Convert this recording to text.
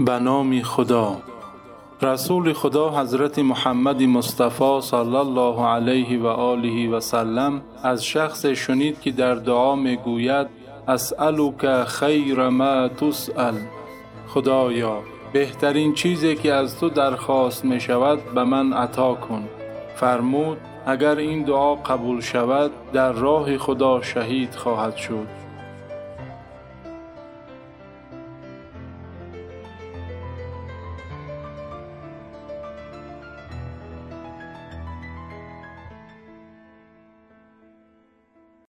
به نام خدا. رسول خدا حضرت محمد مصطفی صلی الله علیه و آله و سلم از شخص شنید که در دعا می گوید اسألوک خیر ما تسأل. خدایا بهترین چیزی که از تو درخواست می شود به من عطا کن. فرمود اگر این دعا قبول شود در راه خدا شهید خواهد شد.